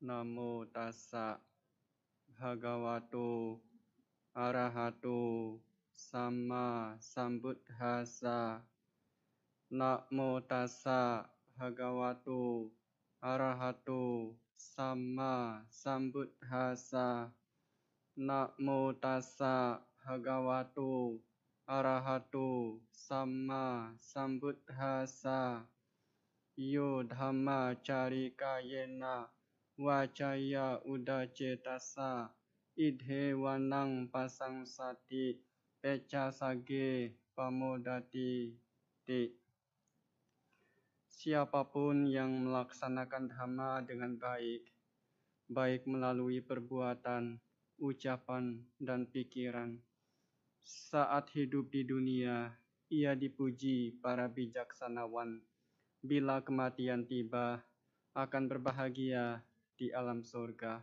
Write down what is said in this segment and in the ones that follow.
Namo tassa bhagavato arahato sama sambuddhasa. Namo tassa bhagavato arahato sama sambuddhasa. Namo tassa bhagavato arahato sama sambuddhasa. Yo dhamma carika wacaya udacetasa idhe wanang pasang sati peca sage pamodati ti. Siapa pun yang melaksanakan dhamma dengan baik, baik melalui perbuatan, ucapan, dan pikiran, saat hidup di dunia, ia dipuji para bijaksanawan. Bila kematian tiba, akan berbahagia di alam surga.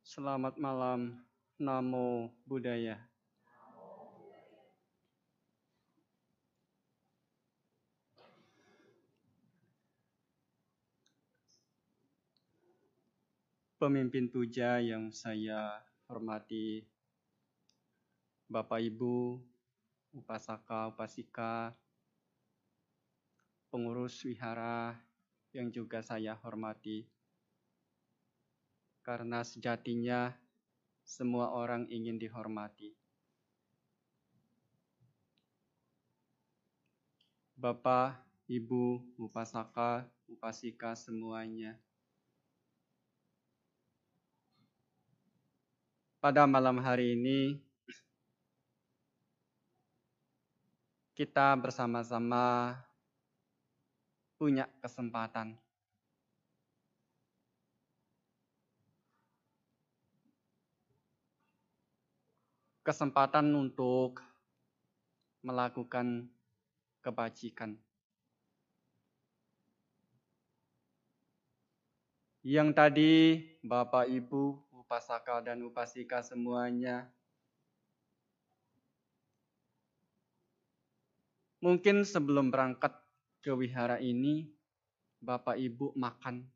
Selamat malam, Namo Buddhaya. Pemimpin puja yang saya hormati, Bapak Ibu, Upasaka, Upasika, pengurus wihara yang juga saya hormati. Karena sejatinya semua orang ingin dihormati. Bapak, Ibu, Upasaka, Upasika semuanya. Pada malam hari ini kita bersama-sama punya kesempatan. Kesempatan untuk melakukan kebajikan. Yang tadi Bapak Ibu, Upasaka dan Upasika semuanya mungkin sebelum berangkat ke wihara ini, Bapak Ibu makan.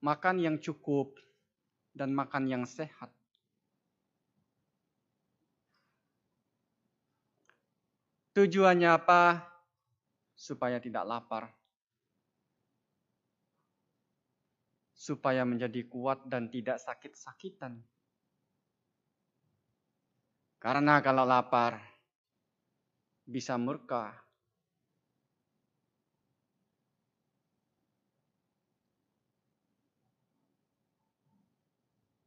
Makan yang cukup dan makan yang sehat. Tujuannya apa? Supaya tidak lapar. supaya menjadi kuat dan tidak sakit-sakitan. Karena kalau lapar bisa murka.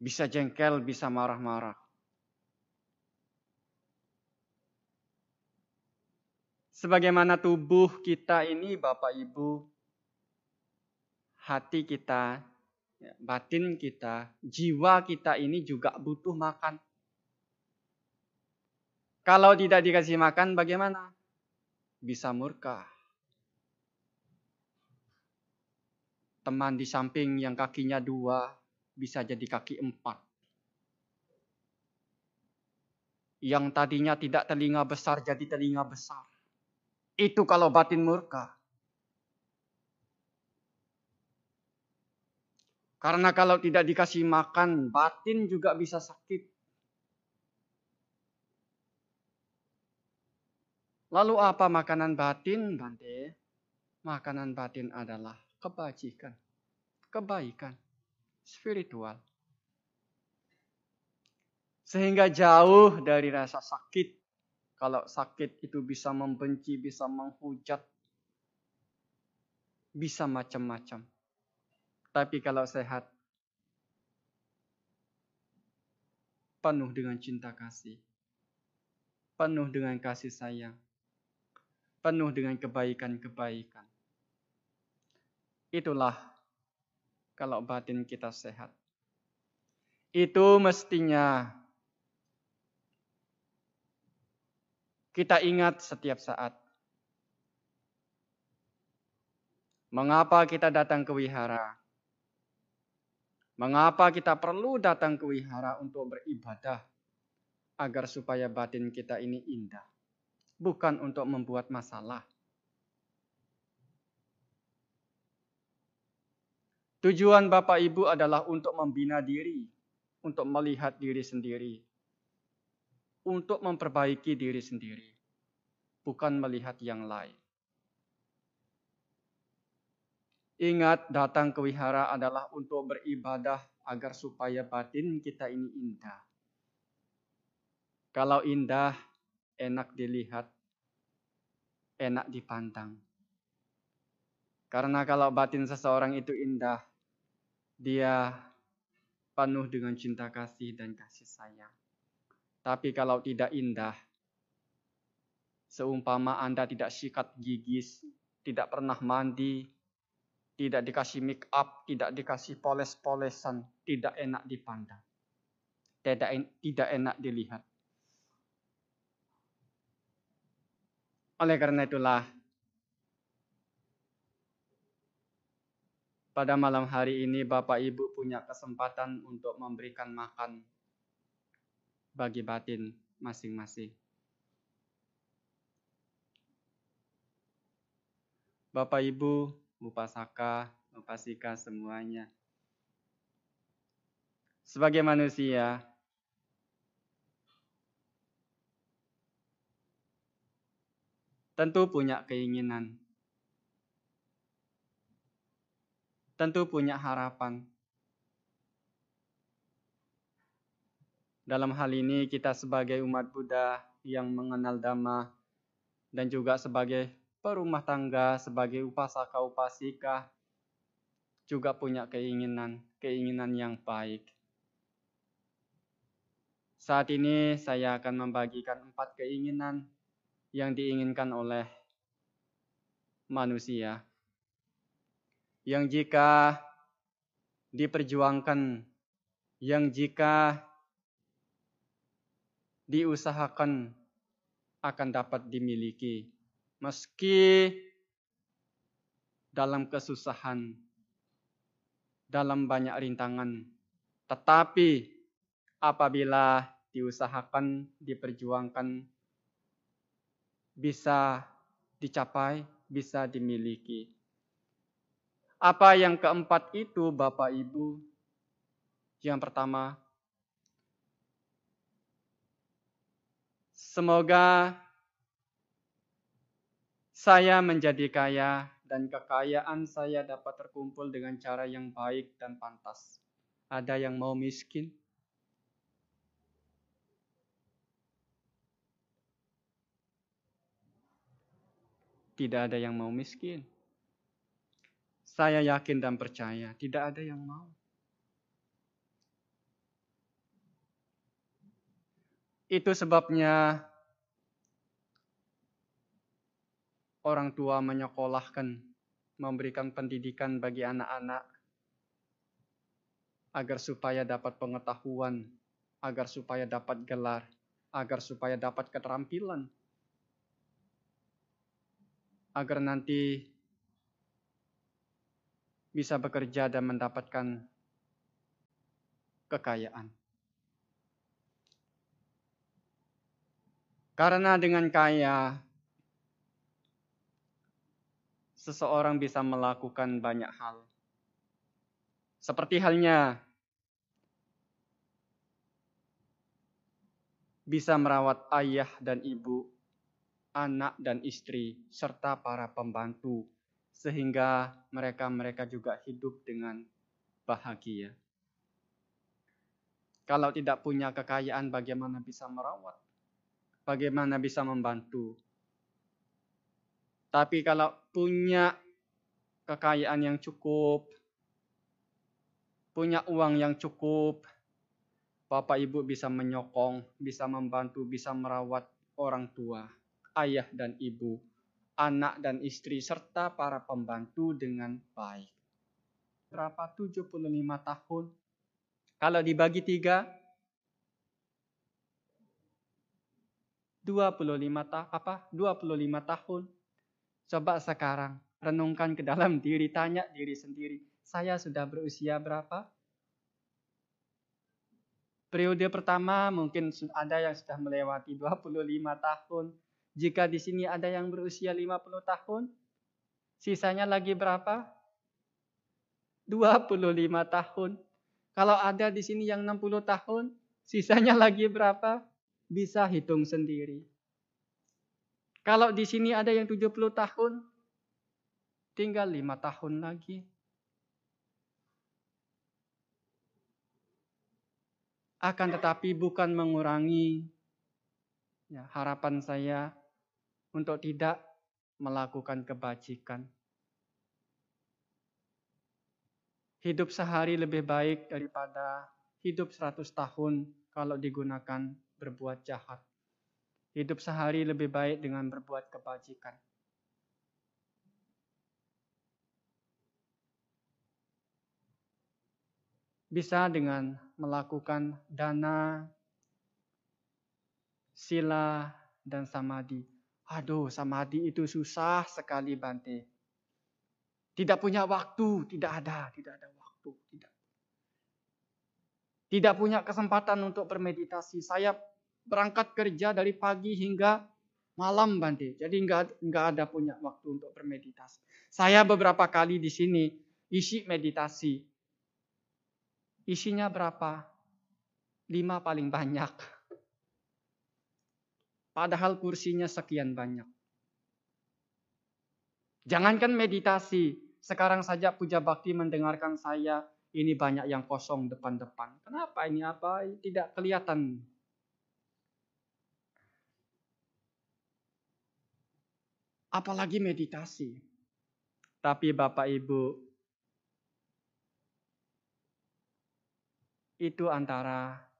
Bisa jengkel, bisa marah-marah. Sebagaimana tubuh kita ini Bapak Ibu, hati kita Ya, batin kita, jiwa kita ini juga butuh makan. Kalau tidak dikasih makan bagaimana? Bisa murka. Teman di samping yang kakinya dua bisa jadi kaki empat. Yang tadinya tidak telinga besar jadi telinga besar. Itu kalau batin murka. Karena kalau tidak dikasih makan, batin juga bisa sakit. Lalu apa makanan batin, Bante? Makanan batin adalah kebajikan, kebaikan, spiritual. Sehingga jauh dari rasa sakit. Kalau sakit itu bisa membenci, bisa menghujat, bisa macam-macam. Tapi kalau sehat, penuh dengan cinta kasih, penuh dengan kasih sayang, penuh dengan kebaikan-kebaikan. Itulah kalau batin kita sehat. Itu mestinya kita ingat setiap saat. Mengapa kita datang ke wihara? Mengapa kita perlu datang ke wihara untuk beribadah? agar supaya batin kita ini indah. Bukan untuk membuat masalah. Tujuan Bapak Ibu adalah untuk membina diri, untuk melihat diri sendiri, untuk memperbaiki diri sendiri, bukan melihat yang lain. Ingat, datang ke wihara adalah untuk beribadah agar supaya batin kita ini indah. Kalau indah, enak dilihat, enak dipandang. Karena kalau batin seseorang itu indah, dia penuh dengan cinta kasih dan kasih sayang. Tapi kalau tidak indah, seumpama Anda tidak sikat gigis, tidak pernah mandi, tidak dikasih make up, tidak dikasih poles-polesan, tidak enak dipandang. Tidak enak dilihat. Oleh karena itulah, pada malam hari ini Bapak Ibu punya kesempatan untuk memberikan makan bagi batin masing-masing. Bapak Ibu Upasaka, Upasika semuanya. Sebagai manusia, tentu punya keinginan, tentu punya harapan. Dalam hal ini kita sebagai umat Buddha yang mengenal Dhamma dan juga sebagai perumah tangga sebagai upasaka upasika juga punya keinginan, keinginan yang baik. Saat ini saya akan membagikan empat keinginan yang diinginkan oleh manusia. Yang jika diperjuangkan, yang jika diusahakan akan dapat dimiliki meski dalam kesusahan, dalam banyak rintangan, tetapi apabila diusahakan, diperjuangkan, bisa dicapai, bisa dimiliki. Apa yang keempat itu, Bapak Ibu? Yang pertama, semoga saya menjadi kaya dan kekayaan saya dapat terkumpul dengan cara yang baik dan pantas. Ada yang mau miskin? Tidak ada yang mau miskin. Saya yakin dan percaya, tidak ada yang mau. Itu sebabnya orang tua menyekolahkan, memberikan pendidikan bagi anak-anak agar supaya dapat pengetahuan, agar supaya dapat gelar, agar supaya dapat keterampilan, agar nanti bisa bekerja dan mendapatkan kekayaan. Karena dengan kaya, seseorang bisa melakukan banyak hal. Seperti halnya bisa merawat ayah dan ibu, anak dan istri, serta para pembantu, sehingga mereka-mereka juga hidup dengan bahagia. Kalau tidak punya kekayaan, bagaimana bisa merawat? Bagaimana bisa membantu? Tapi kalau punya kekayaan yang cukup, punya uang yang cukup, Bapak Ibu bisa menyokong, bisa membantu, bisa merawat orang tua, ayah dan ibu, anak dan istri, serta para pembantu dengan baik. Berapa? 75 tahun. Kalau dibagi tiga, 25 tahun apa? 25 tahun Coba sekarang renungkan ke dalam diri, tanya diri sendiri. Saya sudah berusia berapa? Periode pertama mungkin ada yang sudah melewati 25 tahun. Jika di sini ada yang berusia 50 tahun, sisanya lagi berapa? 25 tahun. Kalau ada di sini yang 60 tahun, sisanya lagi berapa? Bisa hitung sendiri. Kalau di sini ada yang 70 tahun, tinggal 5 tahun lagi. Akan tetapi bukan mengurangi ya, harapan saya untuk tidak melakukan kebajikan. Hidup sehari lebih baik daripada hidup 100 tahun kalau digunakan berbuat jahat. Hidup sehari lebih baik dengan berbuat kebajikan. Bisa dengan melakukan dana, sila, dan samadhi. Aduh, samadhi itu susah sekali Bante. Tidak punya waktu, tidak ada, tidak ada waktu, tidak. Tidak punya kesempatan untuk bermeditasi. Saya berangkat kerja dari pagi hingga malam Bante. Jadi nggak nggak ada punya waktu untuk bermeditasi. Saya beberapa kali di sini isi meditasi Isinya berapa? Lima paling banyak. Padahal kursinya sekian banyak. Jangankan meditasi, sekarang saja puja bakti mendengarkan saya, ini banyak yang kosong depan-depan. Kenapa ini apa? Tidak kelihatan. Apalagi meditasi. Tapi Bapak Ibu, itu antara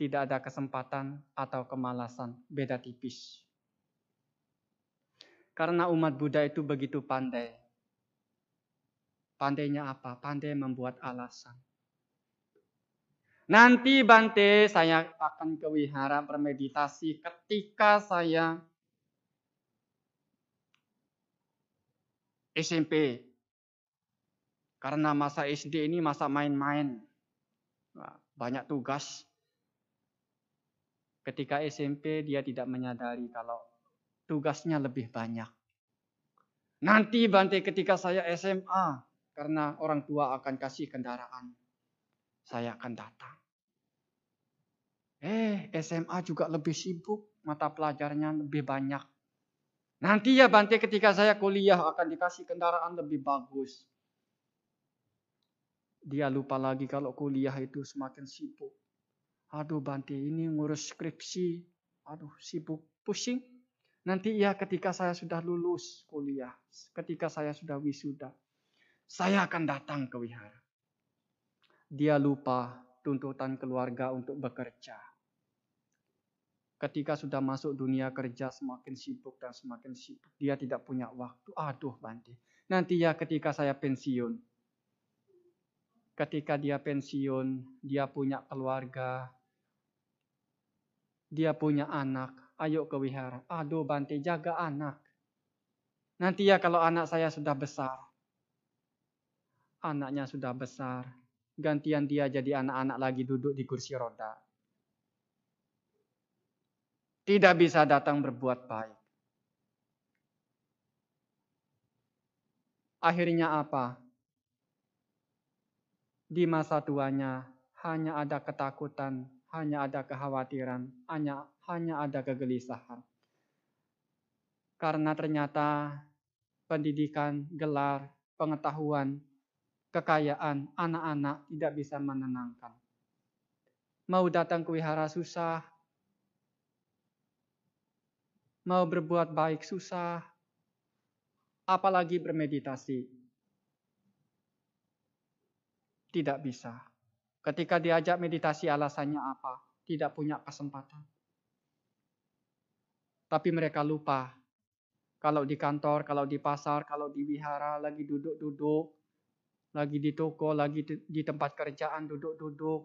tidak ada kesempatan atau kemalasan, beda tipis. Karena umat Buddha itu begitu pandai. Pandainya apa? Pandai membuat alasan. Nanti Bante saya akan ke wihara bermeditasi ketika saya SMP. Karena masa SD ini masa main-main banyak tugas. Ketika SMP dia tidak menyadari kalau tugasnya lebih banyak. Nanti Bante ketika saya SMA, karena orang tua akan kasih kendaraan, saya akan datang. Eh, SMA juga lebih sibuk, mata pelajarnya lebih banyak. Nanti ya Bante ketika saya kuliah akan dikasih kendaraan lebih bagus. Dia lupa lagi kalau kuliah itu semakin sibuk. Aduh Bante ini ngurus skripsi. Aduh sibuk, pusing. Nanti ya ketika saya sudah lulus kuliah. Ketika saya sudah wisuda. Saya akan datang ke wihara. Dia lupa tuntutan keluarga untuk bekerja. Ketika sudah masuk dunia kerja semakin sibuk dan semakin sibuk. Dia tidak punya waktu. Aduh Bante. Nanti ya ketika saya pensiun ketika dia pensiun, dia punya keluarga, dia punya anak, ayo ke wihara. Aduh Bante, jaga anak. Nanti ya kalau anak saya sudah besar, anaknya sudah besar, gantian dia jadi anak-anak lagi duduk di kursi roda. Tidak bisa datang berbuat baik. Akhirnya apa? di masa tuanya hanya ada ketakutan, hanya ada kekhawatiran, hanya hanya ada kegelisahan. Karena ternyata pendidikan, gelar, pengetahuan, kekayaan anak-anak tidak bisa menenangkan. Mau datang ke wihara susah, mau berbuat baik susah, apalagi bermeditasi tidak bisa. Ketika diajak meditasi alasannya apa? Tidak punya kesempatan. Tapi mereka lupa. Kalau di kantor, kalau di pasar, kalau di wihara, lagi duduk-duduk, lagi di toko, lagi di tempat kerjaan duduk-duduk.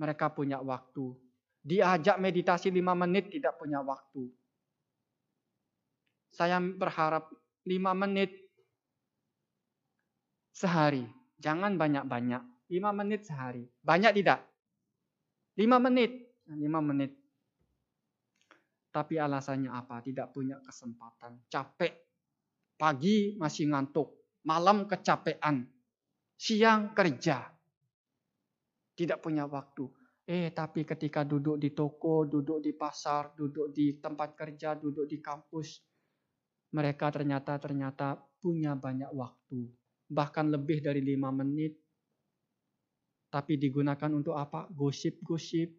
Mereka punya waktu. Diajak meditasi lima menit tidak punya waktu. Saya berharap lima menit sehari. Jangan banyak-banyak. 5 menit sehari. Banyak tidak? 5 menit. 5 menit. Tapi alasannya apa? Tidak punya kesempatan. Capek. Pagi masih ngantuk. Malam kecapean. Siang kerja. Tidak punya waktu. Eh, tapi ketika duduk di toko, duduk di pasar, duduk di tempat kerja, duduk di kampus, mereka ternyata ternyata punya banyak waktu. Bahkan lebih dari lima menit. Tapi digunakan untuk apa? Gosip-gosip.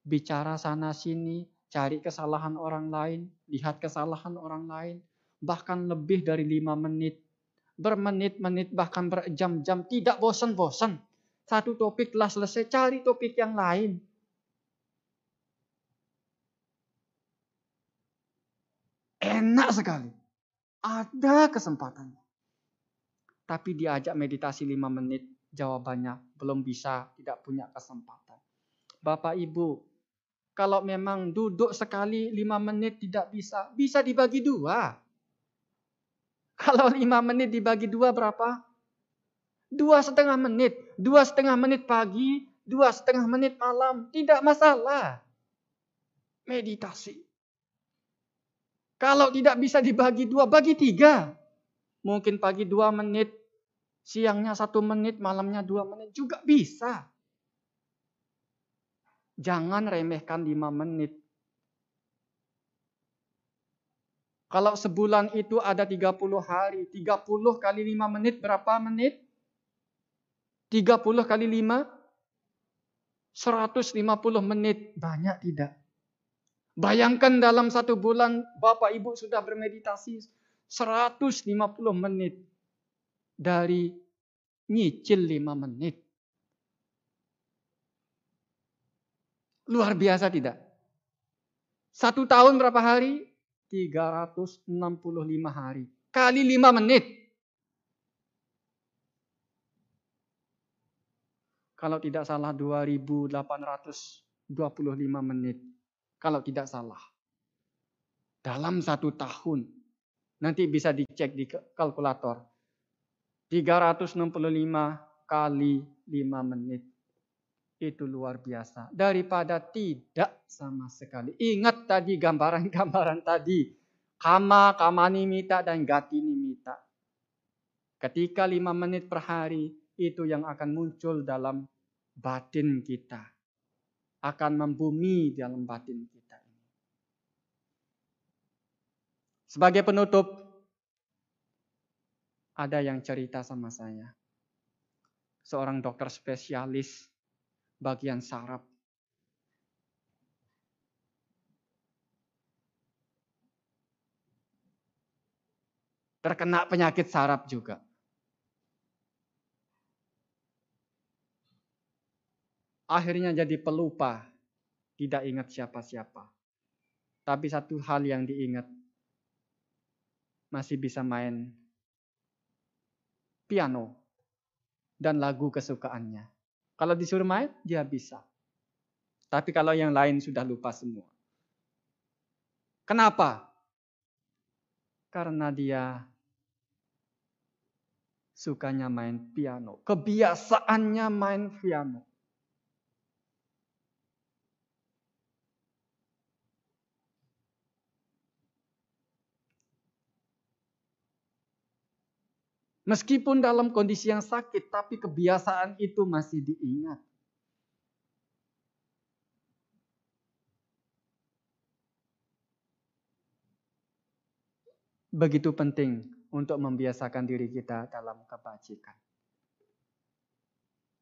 Bicara sana sini. Cari kesalahan orang lain. Lihat kesalahan orang lain. Bahkan lebih dari lima menit. Bermenit-menit bahkan berjam-jam. Tidak bosan-bosan. Satu topik telah selesai. Cari topik yang lain. Enak sekali. Ada kesempatannya. Tapi diajak meditasi lima menit, jawabannya belum bisa, tidak punya kesempatan. Bapak Ibu, kalau memang duduk sekali lima menit tidak bisa, bisa dibagi dua. Kalau lima menit dibagi dua berapa? Dua setengah menit. Dua setengah menit pagi, dua setengah menit malam. Tidak masalah. Meditasi. Kalau tidak bisa dibagi dua, bagi tiga. Mungkin pagi dua menit, siangnya satu menit, malamnya dua menit juga bisa. Jangan remehkan lima menit. Kalau sebulan itu ada 30 hari, 30 kali 5 menit berapa menit? 30 kali 5? 150 menit. Banyak tidak? Bayangkan dalam satu bulan Bapak Ibu sudah bermeditasi 150 menit dari nyicil 5 menit. Luar biasa tidak? Satu tahun berapa hari? 365 hari. Kali 5 menit. Kalau tidak salah 2825 menit kalau tidak salah. Dalam satu tahun. Nanti bisa dicek di kalkulator. 365 kali 5 menit. Itu luar biasa. Daripada tidak sama sekali. Ingat tadi gambaran-gambaran tadi. Kama, kamani mita, dan gati mita. Ketika 5 menit per hari, itu yang akan muncul dalam batin kita akan membumi dalam batin kita ini. Sebagai penutup, ada yang cerita sama saya. Seorang dokter spesialis bagian saraf. Terkena penyakit saraf juga. akhirnya jadi pelupa, tidak ingat siapa-siapa. Tapi satu hal yang diingat, masih bisa main piano dan lagu kesukaannya. Kalau disuruh main, dia bisa. Tapi kalau yang lain sudah lupa semua. Kenapa? Karena dia sukanya main piano. Kebiasaannya main piano. Meskipun dalam kondisi yang sakit, tapi kebiasaan itu masih diingat. Begitu penting untuk membiasakan diri kita dalam kebajikan.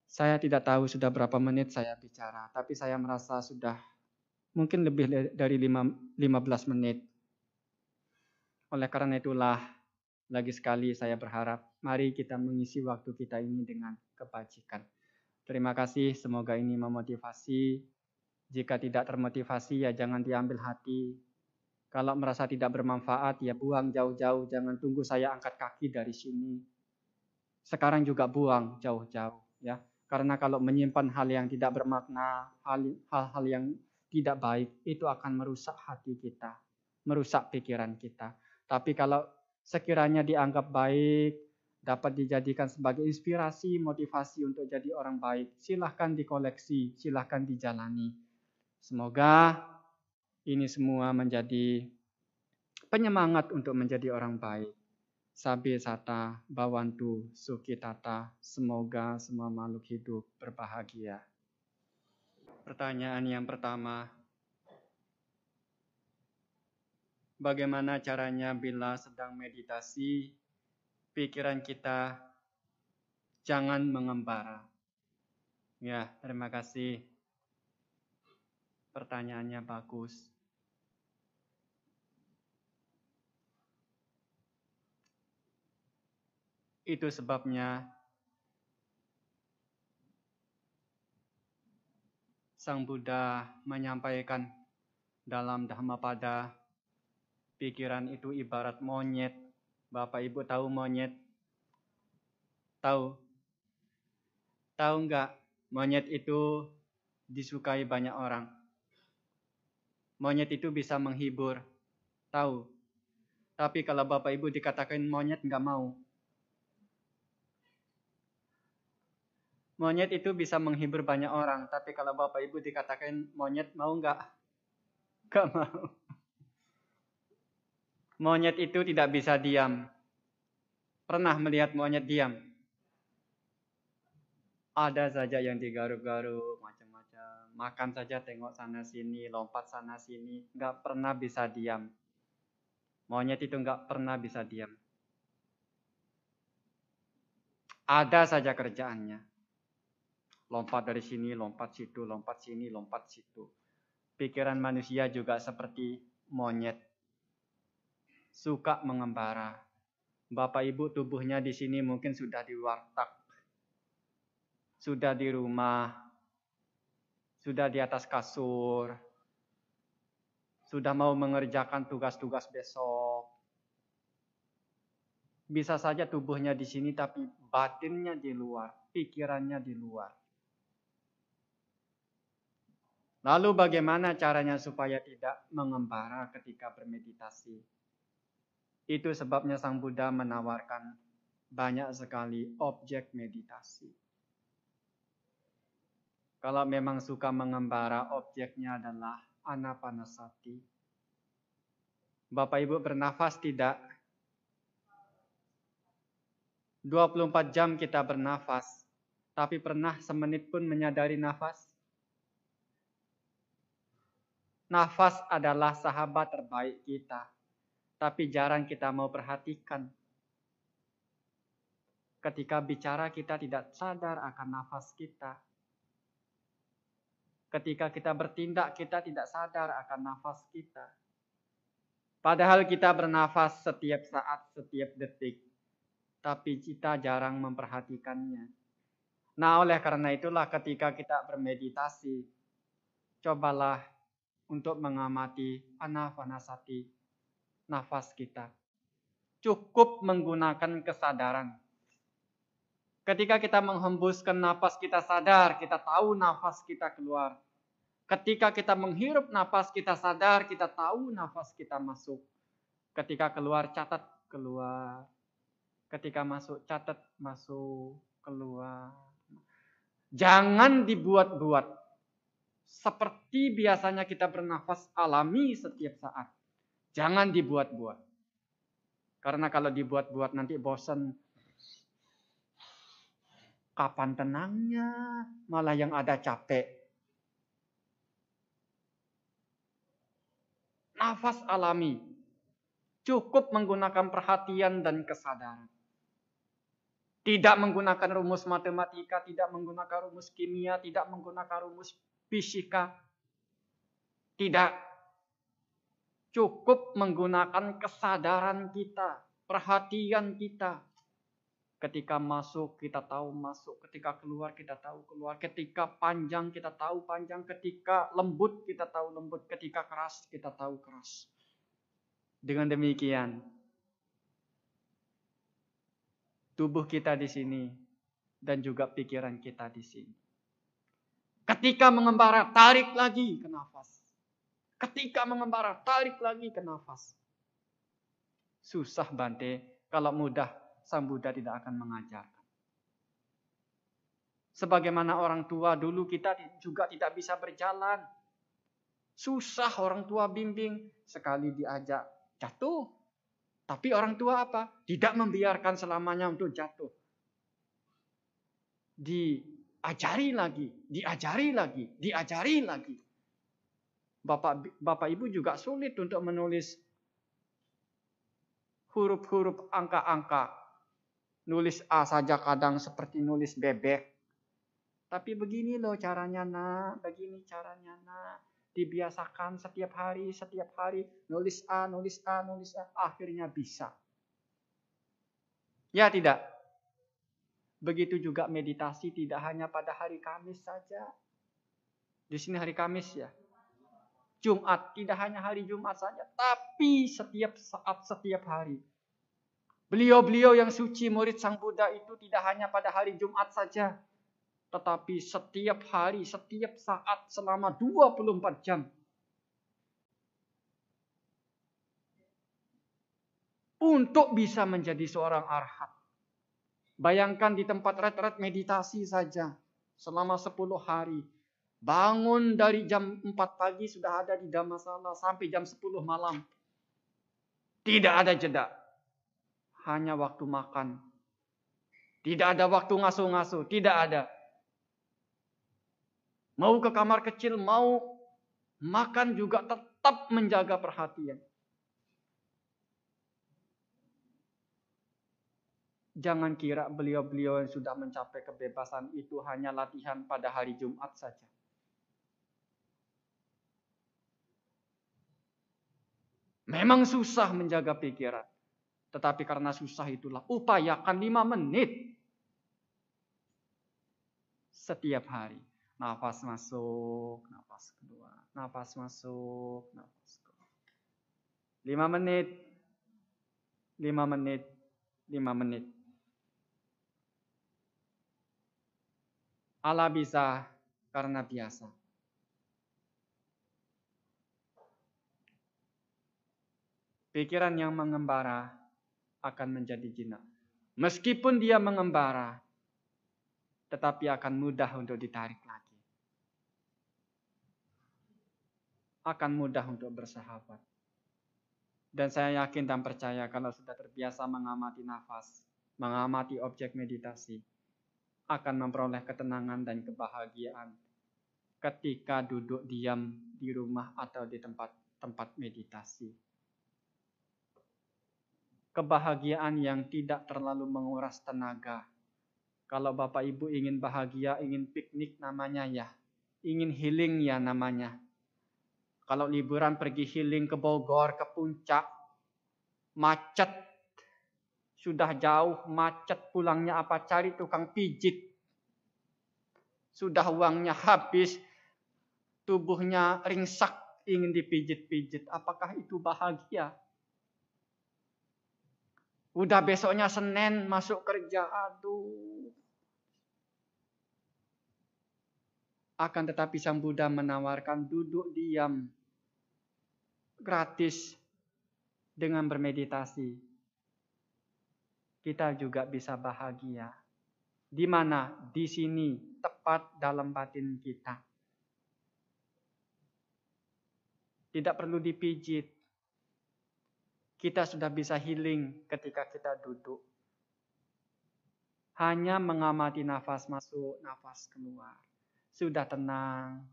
Saya tidak tahu sudah berapa menit saya bicara, tapi saya merasa sudah mungkin lebih dari 15 menit. Oleh karena itulah, lagi sekali saya berharap mari kita mengisi waktu kita ini dengan kebajikan. Terima kasih, semoga ini memotivasi. Jika tidak termotivasi ya jangan diambil hati. Kalau merasa tidak bermanfaat ya buang jauh-jauh, jangan tunggu saya angkat kaki dari sini. Sekarang juga buang jauh-jauh ya. Karena kalau menyimpan hal yang tidak bermakna, hal-hal yang tidak baik, itu akan merusak hati kita, merusak pikiran kita. Tapi kalau sekiranya dianggap baik, dapat dijadikan sebagai inspirasi, motivasi untuk jadi orang baik. Silahkan dikoleksi, silahkan dijalani. Semoga ini semua menjadi penyemangat untuk menjadi orang baik. Sabi sata, bawantu, suki tata, semoga semua makhluk hidup berbahagia. Pertanyaan yang pertama, bagaimana caranya bila sedang meditasi, pikiran kita jangan mengembara. Ya, terima kasih. Pertanyaannya bagus. Itu sebabnya Sang Buddha menyampaikan dalam Dhammapada pikiran itu ibarat monyet. Bapak Ibu tahu monyet? Tahu? Tahu enggak? Monyet itu disukai banyak orang. Monyet itu bisa menghibur. Tahu? Tapi kalau Bapak Ibu dikatakan monyet enggak mau. Monyet itu bisa menghibur banyak orang, tapi kalau Bapak Ibu dikatakan monyet mau nggak? Nggak mau. Monyet itu tidak bisa diam. Pernah melihat monyet diam? Ada saja yang digaruk-garuk, macam-macam. Makan saja tengok sana sini, lompat sana sini. Nggak pernah bisa diam. Monyet itu nggak pernah bisa diam. Ada saja kerjaannya Lompat dari sini, lompat situ, lompat sini, lompat situ. Pikiran manusia juga seperti monyet. Suka mengembara. Bapak Ibu tubuhnya di sini mungkin sudah di warteg. Sudah di rumah. Sudah di atas kasur. Sudah mau mengerjakan tugas-tugas besok. Bisa saja tubuhnya di sini tapi batinnya di luar, pikirannya di luar. Lalu bagaimana caranya supaya tidak mengembara ketika bermeditasi? Itu sebabnya Sang Buddha menawarkan banyak sekali objek meditasi. Kalau memang suka mengembara, objeknya adalah anapanasati. Bapak Ibu bernafas tidak? 24 jam kita bernafas, tapi pernah semenit pun menyadari nafas? Nafas adalah sahabat terbaik kita, tapi jarang kita mau perhatikan. Ketika bicara, kita tidak sadar akan nafas kita. Ketika kita bertindak, kita tidak sadar akan nafas kita. Padahal kita bernafas setiap saat, setiap detik, tapi kita jarang memperhatikannya. Nah, oleh karena itulah, ketika kita bermeditasi, cobalah untuk mengamati anapanasati nafas kita. Cukup menggunakan kesadaran. Ketika kita menghembuskan nafas kita sadar, kita tahu nafas kita keluar. Ketika kita menghirup nafas kita sadar, kita tahu nafas kita masuk. Ketika keluar catat keluar. Ketika masuk catat masuk keluar. Jangan dibuat-buat seperti biasanya kita bernafas alami setiap saat. Jangan dibuat-buat. Karena kalau dibuat-buat nanti bosan. Kapan tenangnya? Malah yang ada capek. Nafas alami. Cukup menggunakan perhatian dan kesadaran. Tidak menggunakan rumus matematika, tidak menggunakan rumus kimia, tidak menggunakan rumus fisika. Tidak. Cukup menggunakan kesadaran kita, perhatian kita. Ketika masuk kita tahu masuk, ketika keluar kita tahu keluar, ketika panjang kita tahu panjang, ketika lembut kita tahu lembut, ketika keras kita tahu keras. Dengan demikian, tubuh kita di sini dan juga pikiran kita di sini Ketika mengembara, tarik lagi ke nafas. Ketika mengembara, tarik lagi ke nafas. Susah Bante, kalau mudah Sang Buddha tidak akan mengajarkan. Sebagaimana orang tua dulu kita juga tidak bisa berjalan. Susah orang tua bimbing. Sekali diajak jatuh. Tapi orang tua apa? Tidak membiarkan selamanya untuk jatuh. Diajari lagi, diajari lagi, diajari lagi. Bapak Bapak Ibu juga sulit untuk menulis huruf-huruf angka-angka. Nulis A saja kadang seperti nulis bebek. Tapi begini loh caranya nak, begini caranya nak. Dibiasakan setiap hari, setiap hari. Nulis A, nulis A, nulis A. Akhirnya bisa. Ya tidak? Begitu juga meditasi tidak hanya pada hari Kamis saja. Di sini hari Kamis ya. Jumat, tidak hanya hari Jumat saja, tapi setiap saat, setiap hari. Beliau-beliau yang suci murid Sang Buddha itu tidak hanya pada hari Jumat saja, tetapi setiap hari, setiap saat selama 24 jam. Untuk bisa menjadi seorang arhat. Bayangkan di tempat retret meditasi saja selama 10 hari Bangun dari jam 4 pagi sudah ada di Dhammasala sampai jam 10 malam. Tidak ada jeda. Hanya waktu makan. Tidak ada waktu ngasuh-ngasuh. Tidak ada. Mau ke kamar kecil, mau makan juga tetap menjaga perhatian. Jangan kira beliau-beliau yang sudah mencapai kebebasan itu hanya latihan pada hari Jumat saja. Memang susah menjaga pikiran. Tetapi karena susah itulah upayakan lima menit. Setiap hari. Nafas masuk, nafas keluar. Nafas masuk, nafas keluar. Lima menit. Lima menit. Lima menit. Allah bisa karena biasa. Pikiran yang mengembara akan menjadi jinak. Meskipun dia mengembara, tetapi akan mudah untuk ditarik lagi. Akan mudah untuk bersahabat. Dan saya yakin dan percaya kalau sudah terbiasa mengamati nafas, mengamati objek meditasi, akan memperoleh ketenangan dan kebahagiaan ketika duduk diam di rumah atau di tempat-tempat meditasi kebahagiaan yang tidak terlalu menguras tenaga. Kalau Bapak Ibu ingin bahagia, ingin piknik namanya ya. Ingin healing ya namanya. Kalau liburan pergi healing ke Bogor, ke puncak, macet. Sudah jauh, macet pulangnya apa cari tukang pijit. Sudah uangnya habis, tubuhnya ringsak, ingin dipijit-pijit. Apakah itu bahagia? Udah besoknya Senin masuk kerja, aduh. Akan tetapi Sang Buddha menawarkan duduk diam gratis dengan bermeditasi. Kita juga bisa bahagia. Di mana? Di sini, tepat dalam batin kita. Tidak perlu dipijit, kita sudah bisa healing ketika kita duduk. Hanya mengamati nafas masuk, nafas keluar. Sudah tenang,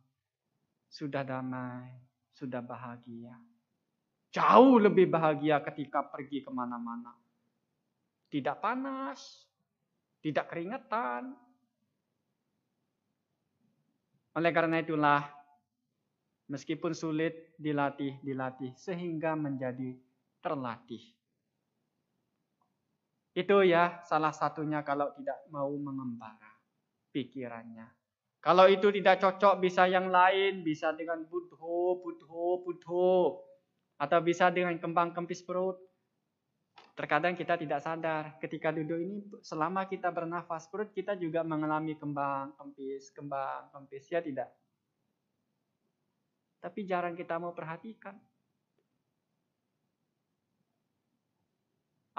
sudah damai, sudah bahagia. Jauh lebih bahagia ketika pergi ke mana-mana. Tidak panas, tidak keringetan. Oleh karena itulah, meskipun sulit dilatih, dilatih sehingga menjadi terlatih. Itu ya salah satunya kalau tidak mau mengembara pikirannya. Kalau itu tidak cocok bisa yang lain, bisa dengan budho, budho, budho. Atau bisa dengan kembang kempis perut. Terkadang kita tidak sadar ketika duduk ini selama kita bernafas perut kita juga mengalami kembang kempis, kembang kempis ya tidak. Tapi jarang kita mau perhatikan.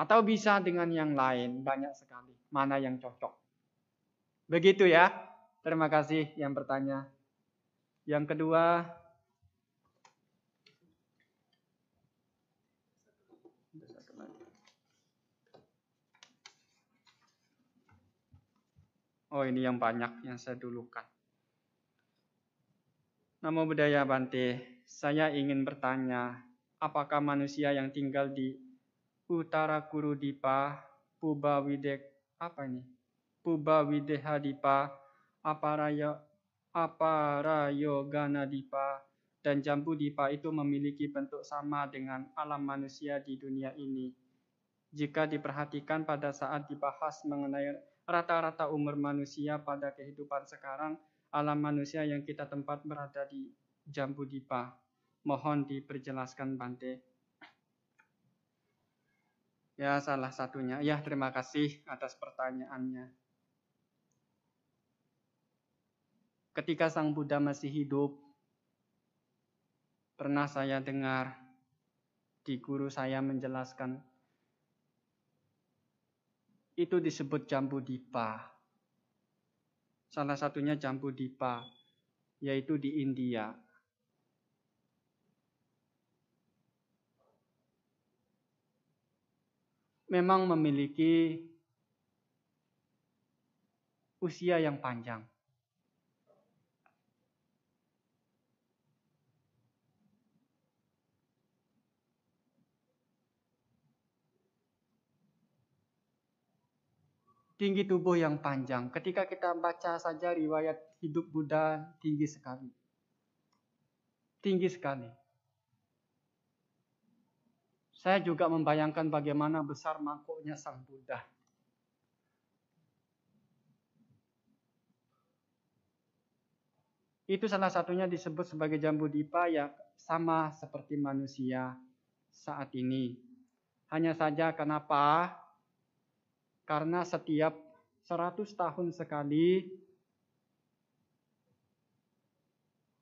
Atau bisa dengan yang lain, banyak sekali. Mana yang cocok. Begitu ya. Terima kasih yang bertanya. Yang kedua, Oh ini yang banyak yang saya dulukan. Namo Buddhaya Bante, saya ingin bertanya, apakah manusia yang tinggal di Utara Kurudipa, Puba Widek, apa ini? Puba Wideha Dipa, Aparaya, Dipa, dan Jambu Dipa itu memiliki bentuk sama dengan alam manusia di dunia ini. Jika diperhatikan pada saat dibahas mengenai rata-rata umur manusia pada kehidupan sekarang, alam manusia yang kita tempat berada di Jambu Dipa. Mohon diperjelaskan Bante. Ya, salah satunya. Ya, terima kasih atas pertanyaannya. Ketika Sang Buddha masih hidup, pernah saya dengar di guru saya menjelaskan itu disebut jambu dipa. Salah satunya jambu dipa, yaitu di India. Memang memiliki usia yang panjang. tinggi tubuh yang panjang. Ketika kita baca saja riwayat hidup Buddha tinggi sekali. Tinggi sekali. Saya juga membayangkan bagaimana besar mangkuknya Sang Buddha. Itu salah satunya disebut sebagai jambu dipa yang sama seperti manusia saat ini. Hanya saja kenapa karena setiap 100 tahun sekali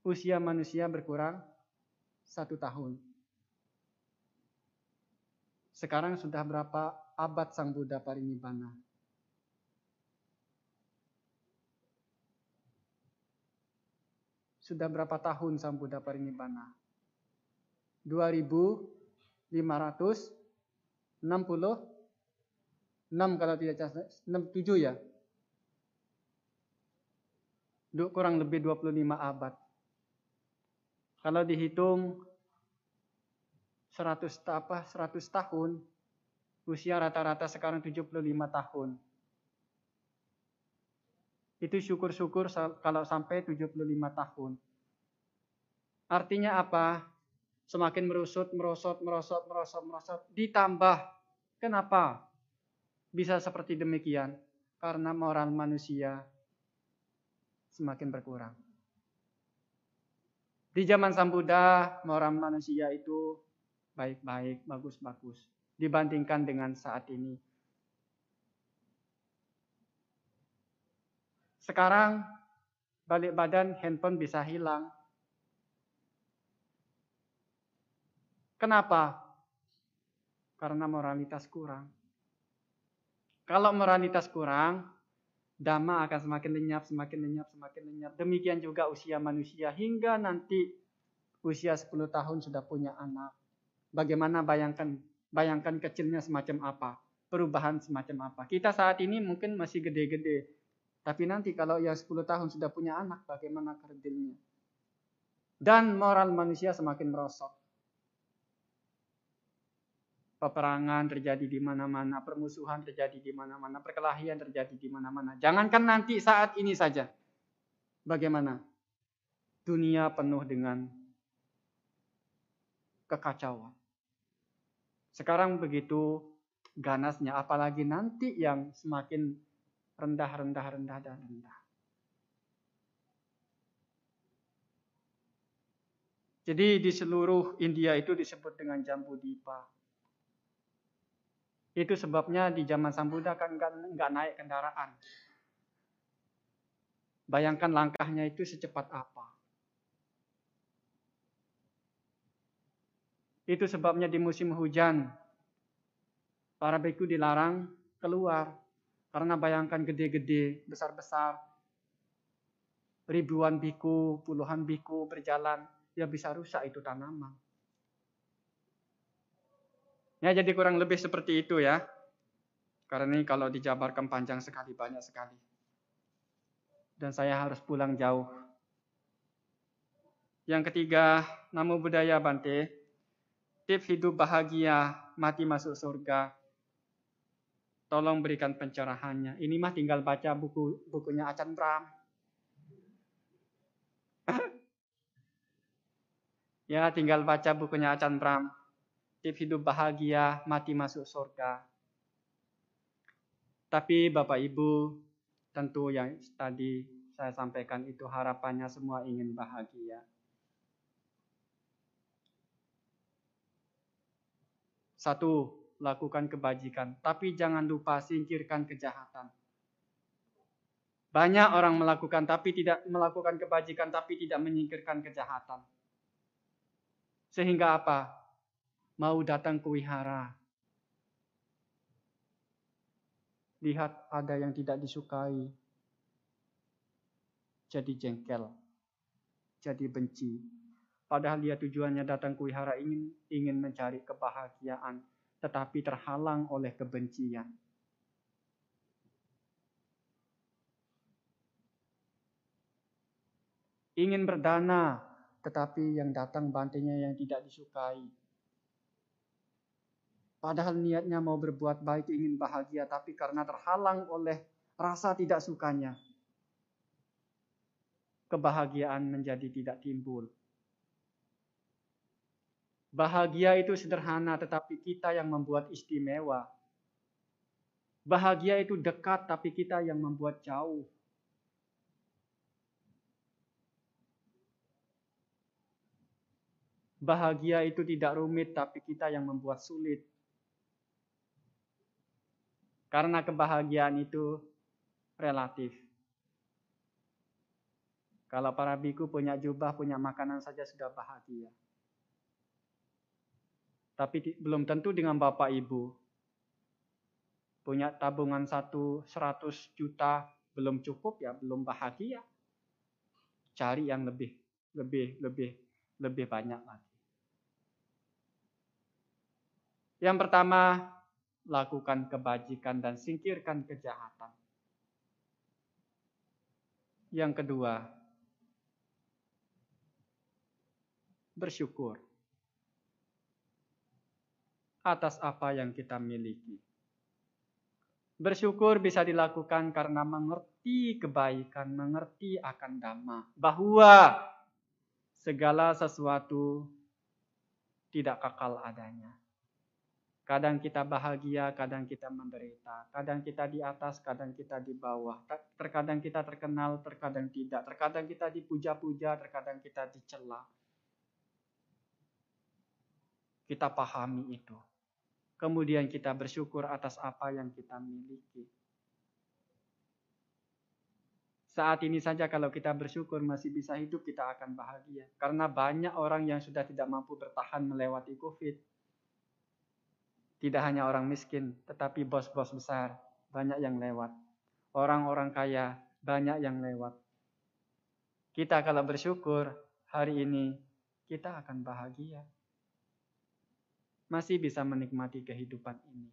usia manusia berkurang satu tahun. Sekarang sudah berapa abad Sang Buddha Parinibbana? Sudah berapa tahun Sang Buddha Parinibbana? 2560 6 kalau tidak salah, 6, 7 ya. Kurang lebih 25 abad. Kalau dihitung 100 apa 100 tahun, usia rata-rata sekarang 75 tahun. Itu syukur-syukur kalau sampai 75 tahun. Artinya apa? Semakin merusut, merosot, merosot, merosot, merosot. Ditambah. Kenapa? Bisa seperti demikian karena moral manusia semakin berkurang. Di zaman Sang Buddha, moral manusia itu baik-baik, bagus-bagus dibandingkan dengan saat ini. Sekarang balik badan handphone bisa hilang. Kenapa? Karena moralitas kurang. Kalau moralitas kurang, dhamma akan semakin lenyap, semakin lenyap, semakin lenyap. Demikian juga usia manusia hingga nanti usia 10 tahun sudah punya anak. Bagaimana bayangkan bayangkan kecilnya semacam apa, perubahan semacam apa. Kita saat ini mungkin masih gede-gede, tapi nanti kalau yang 10 tahun sudah punya anak, bagaimana kerdilnya? Dan moral manusia semakin merosot peperangan terjadi di mana-mana, permusuhan terjadi di mana-mana, perkelahian terjadi di mana-mana. Jangankan nanti saat ini saja. Bagaimana? Dunia penuh dengan kekacauan. Sekarang begitu ganasnya, apalagi nanti yang semakin rendah, rendah, rendah, dan rendah. Jadi di seluruh India itu disebut dengan jambu dipa. Itu sebabnya di zaman Sang Buddha kan nggak naik kendaraan. Bayangkan langkahnya itu secepat apa. Itu sebabnya di musim hujan Para beku dilarang keluar. Karena bayangkan gede-gede, besar-besar. Ribuan biku, puluhan biku berjalan. Ya bisa rusak itu tanaman. Ya jadi kurang lebih seperti itu ya. Karena ini kalau dijabarkan panjang sekali, banyak sekali. Dan saya harus pulang jauh. Yang ketiga, namu budaya Bante. Tips hidup bahagia, mati masuk surga. Tolong berikan pencerahannya. Ini mah tinggal baca buku bukunya Acan Bram. ya, tinggal baca bukunya Acan Bram tips hidup bahagia, mati masuk surga. Tapi Bapak Ibu, tentu yang tadi saya sampaikan itu harapannya semua ingin bahagia. Satu, lakukan kebajikan, tapi jangan lupa singkirkan kejahatan. Banyak orang melakukan tapi tidak melakukan kebajikan tapi tidak menyingkirkan kejahatan. Sehingga apa? mau datang ke wihara. Lihat ada yang tidak disukai. Jadi jengkel. Jadi benci. Padahal dia tujuannya datang ke wihara ingin ingin mencari kebahagiaan, tetapi terhalang oleh kebencian. Ingin berdana, tetapi yang datang bantainya yang tidak disukai. Padahal niatnya mau berbuat baik, ingin bahagia, tapi karena terhalang oleh rasa tidak sukanya, kebahagiaan menjadi tidak timbul. Bahagia itu sederhana, tetapi kita yang membuat istimewa. Bahagia itu dekat, tapi kita yang membuat jauh. Bahagia itu tidak rumit, tapi kita yang membuat sulit. Karena kebahagiaan itu relatif. Kalau para biku punya jubah, punya makanan saja sudah bahagia. Tapi belum tentu dengan Bapak Ibu. Punya tabungan satu seratus juta belum cukup ya, belum bahagia. Cari yang lebih, lebih, lebih, lebih banyak lagi. Yang pertama, lakukan kebajikan dan singkirkan kejahatan. Yang kedua, bersyukur atas apa yang kita miliki. Bersyukur bisa dilakukan karena mengerti kebaikan, mengerti akan dhamma. Bahwa segala sesuatu tidak kekal adanya. Kadang kita bahagia, kadang kita menderita. Kadang kita di atas, kadang kita di bawah. Terkadang kita terkenal, terkadang tidak. Terkadang kita dipuja-puja, terkadang kita dicela. Kita pahami itu. Kemudian kita bersyukur atas apa yang kita miliki. Saat ini saja kalau kita bersyukur masih bisa hidup, kita akan bahagia. Karena banyak orang yang sudah tidak mampu bertahan melewati COVID tidak hanya orang miskin, tetapi bos-bos besar banyak yang lewat. Orang-orang kaya banyak yang lewat. Kita kalau bersyukur hari ini kita akan bahagia. Masih bisa menikmati kehidupan ini.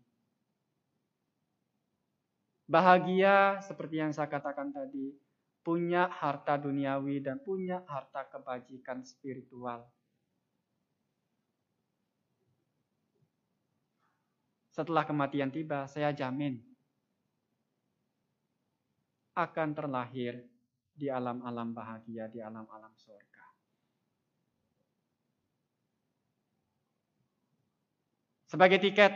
Bahagia seperti yang saya katakan tadi, punya harta duniawi dan punya harta kebajikan spiritual. setelah kematian tiba, saya jamin akan terlahir di alam-alam bahagia, di alam-alam surga. Sebagai tiket,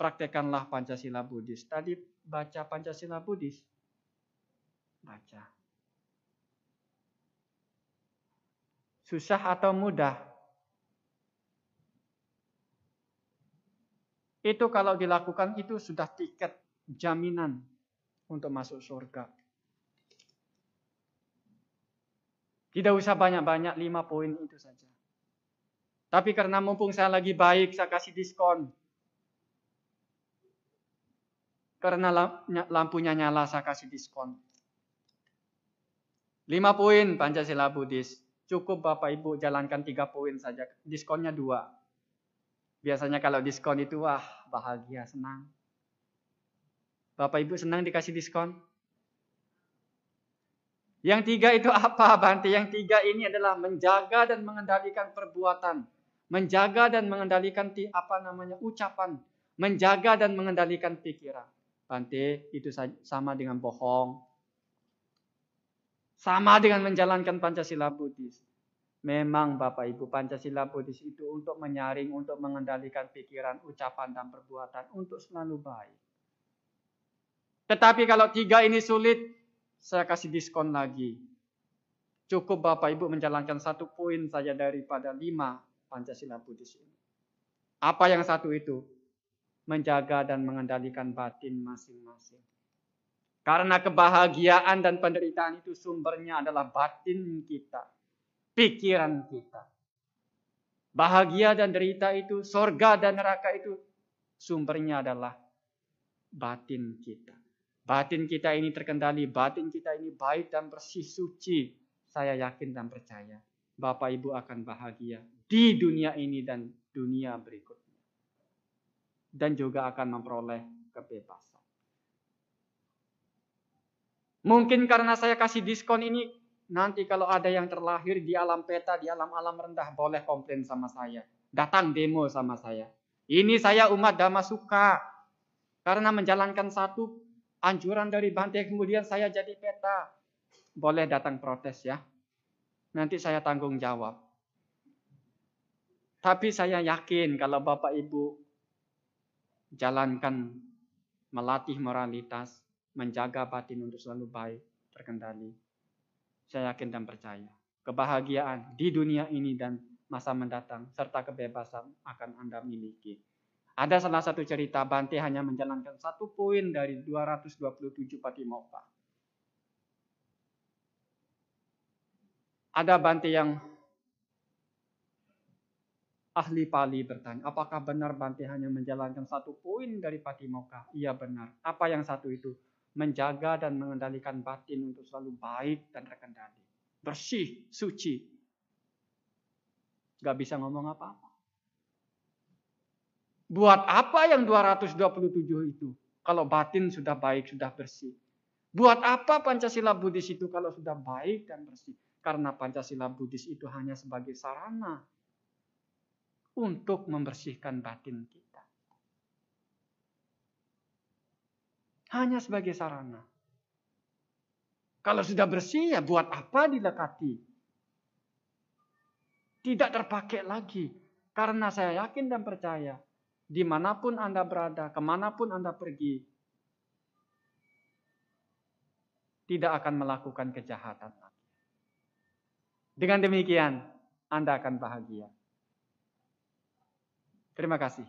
praktekanlah Pancasila Buddhis. Tadi baca Pancasila Buddhis. Baca. Susah atau mudah? Itu kalau dilakukan itu sudah tiket jaminan untuk masuk surga. Tidak usah banyak-banyak, lima poin itu saja. Tapi karena mumpung saya lagi baik, saya kasih diskon. Karena lampunya nyala saya kasih diskon. 5 poin Pancasila Buddhis. Cukup Bapak Ibu jalankan 3 poin saja. Diskonnya 2. Biasanya kalau diskon itu wah bahagia, senang. Bapak Ibu senang dikasih diskon? Yang tiga itu apa Bante? Yang tiga ini adalah menjaga dan mengendalikan perbuatan. Menjaga dan mengendalikan apa namanya ucapan. Menjaga dan mengendalikan pikiran. Bante itu sama dengan bohong. Sama dengan menjalankan Pancasila Buddhis. Memang Bapak Ibu Pancasila Buddhis itu untuk menyaring, untuk mengendalikan pikiran, ucapan, dan perbuatan. Untuk selalu baik. Tetapi kalau tiga ini sulit, saya kasih diskon lagi. Cukup Bapak Ibu menjalankan satu poin saja daripada lima Pancasila Buddhis ini. Apa yang satu itu? Menjaga dan mengendalikan batin masing-masing. Karena kebahagiaan dan penderitaan itu sumbernya adalah batin kita. Pikiran kita. Bahagia dan derita itu, sorga dan neraka itu sumbernya adalah batin kita. Batin kita ini terkendali, batin kita ini baik dan bersih suci. Saya yakin dan percaya Bapak Ibu akan bahagia di dunia ini dan dunia berikutnya. Dan juga akan memperoleh kebebasan. Mungkin karena saya kasih diskon ini, nanti kalau ada yang terlahir di alam peta, di alam-alam rendah, boleh komplain sama saya. Datang demo sama saya. Ini saya umat Dhamma suka. Karena menjalankan satu anjuran dari Bante kemudian saya jadi peta. Boleh datang protes ya. Nanti saya tanggung jawab. Tapi saya yakin kalau Bapak Ibu jalankan melatih moralitas, menjaga batin untuk selalu baik, terkendali. Saya yakin dan percaya. Kebahagiaan di dunia ini dan masa mendatang serta kebebasan akan Anda miliki. Ada salah satu cerita Bante hanya menjalankan satu poin dari 227 Patimokkha. Ada Bante yang ahli Pali bertanya, apakah benar Bante hanya menjalankan satu poin dari Patimokkha? Iya benar. Apa yang satu itu? Menjaga dan mengendalikan batin untuk selalu baik dan terkendali. Bersih, suci. Gak bisa ngomong apa-apa. Buat apa yang 227 itu? Kalau batin sudah baik, sudah bersih. Buat apa Pancasila Buddhis itu kalau sudah baik dan bersih? Karena Pancasila Buddhis itu hanya sebagai sarana untuk membersihkan batin kita. Hanya sebagai sarana. Kalau sudah bersih ya buat apa dilekati? Tidak terpakai lagi. Karena saya yakin dan percaya di mana pun Anda berada, ke mana pun Anda pergi, tidak akan melakukan kejahatan lagi. Dengan demikian, Anda akan bahagia. Terima kasih.